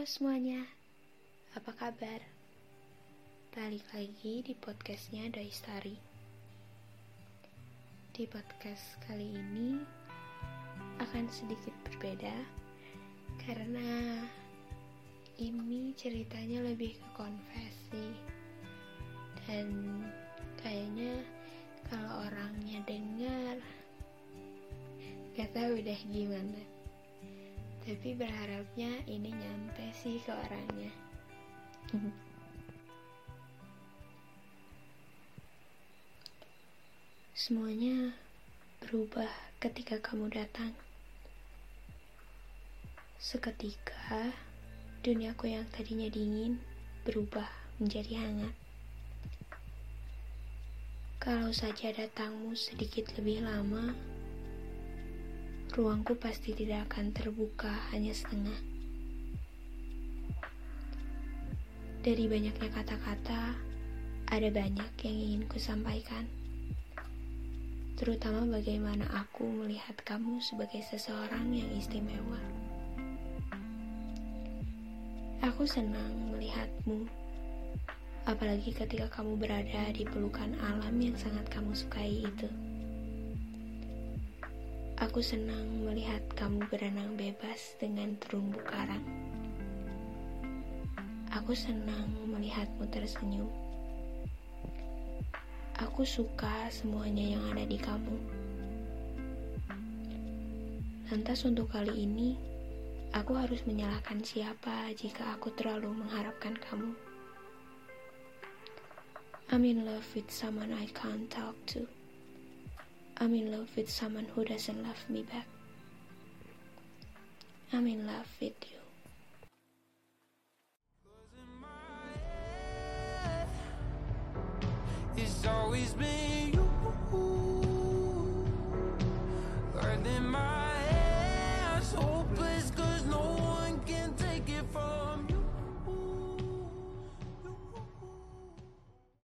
Halo semuanya, apa kabar? Balik lagi di podcastnya Daistari. Di podcast kali ini akan sedikit berbeda karena ini ceritanya lebih ke konfesi dan kayaknya kalau orangnya dengar gak tahu deh gimana tapi berharapnya ini nyampe sih ke orangnya. Semuanya berubah ketika kamu datang. Seketika duniaku yang tadinya dingin berubah menjadi hangat. Kalau saja datangmu sedikit lebih lama ruangku pasti tidak akan terbuka hanya setengah. Dari banyaknya kata-kata, ada banyak yang ingin ku sampaikan. Terutama bagaimana aku melihat kamu sebagai seseorang yang istimewa. Aku senang melihatmu, apalagi ketika kamu berada di pelukan alam yang sangat kamu sukai itu. Aku senang melihat kamu berenang bebas dengan terumbu karang. Aku senang melihatmu tersenyum. Aku suka semuanya yang ada di kamu. Lantas untuk kali ini, aku harus menyalahkan siapa jika aku terlalu mengharapkan kamu. I'm in love with someone I can't talk to. I'm in love with someone who doesn't love me back. I'm in love with you.